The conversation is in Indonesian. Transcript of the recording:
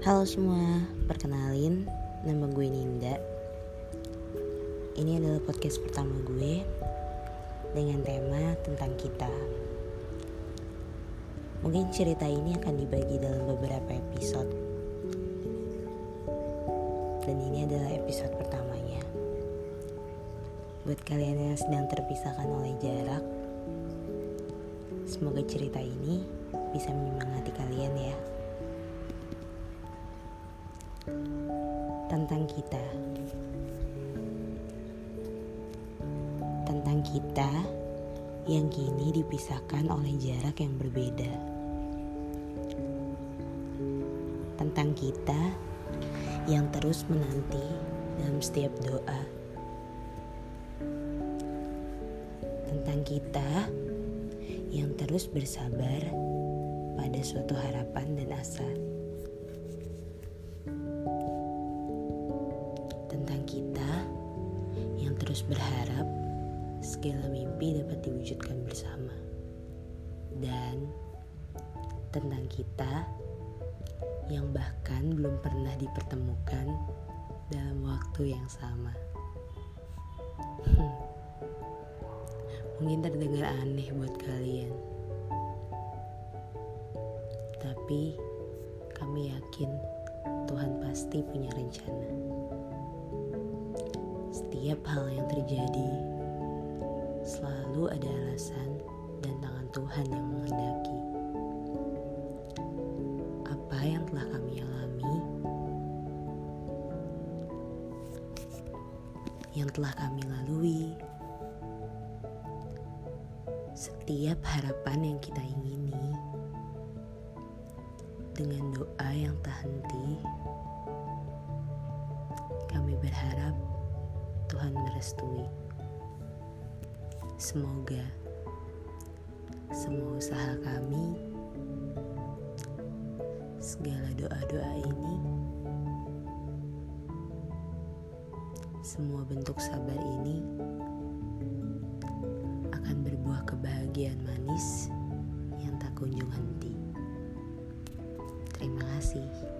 Halo semua, perkenalin nama gue Ninda. Ini adalah podcast pertama gue dengan tema tentang kita. Mungkin cerita ini akan dibagi dalam beberapa episode. Dan ini adalah episode pertamanya. Buat kalian yang sedang terpisahkan oleh jarak, semoga cerita ini bisa menyemangati kalian ya. Tentang kita, tentang kita yang kini dipisahkan oleh jarak yang berbeda, tentang kita yang terus menanti dalam setiap doa, tentang kita yang terus bersabar pada suatu harapan dan asa. Terus berharap segala mimpi dapat diwujudkan bersama, dan tentang kita yang bahkan belum pernah dipertemukan dalam waktu yang sama. Mungkin terdengar aneh buat kalian, tapi kami yakin Tuhan pasti punya rencana. Setiap hal yang terjadi selalu ada alasan dan tangan Tuhan yang menghendaki. Apa yang telah kami alami, yang telah kami lalui, setiap harapan yang kita ingini, dengan doa yang tak henti, kami berharap Tuhan merestui. Semoga semua usaha kami, segala doa-doa ini, semua bentuk sabar ini akan berbuah kebahagiaan manis yang tak kunjung henti. Terima kasih.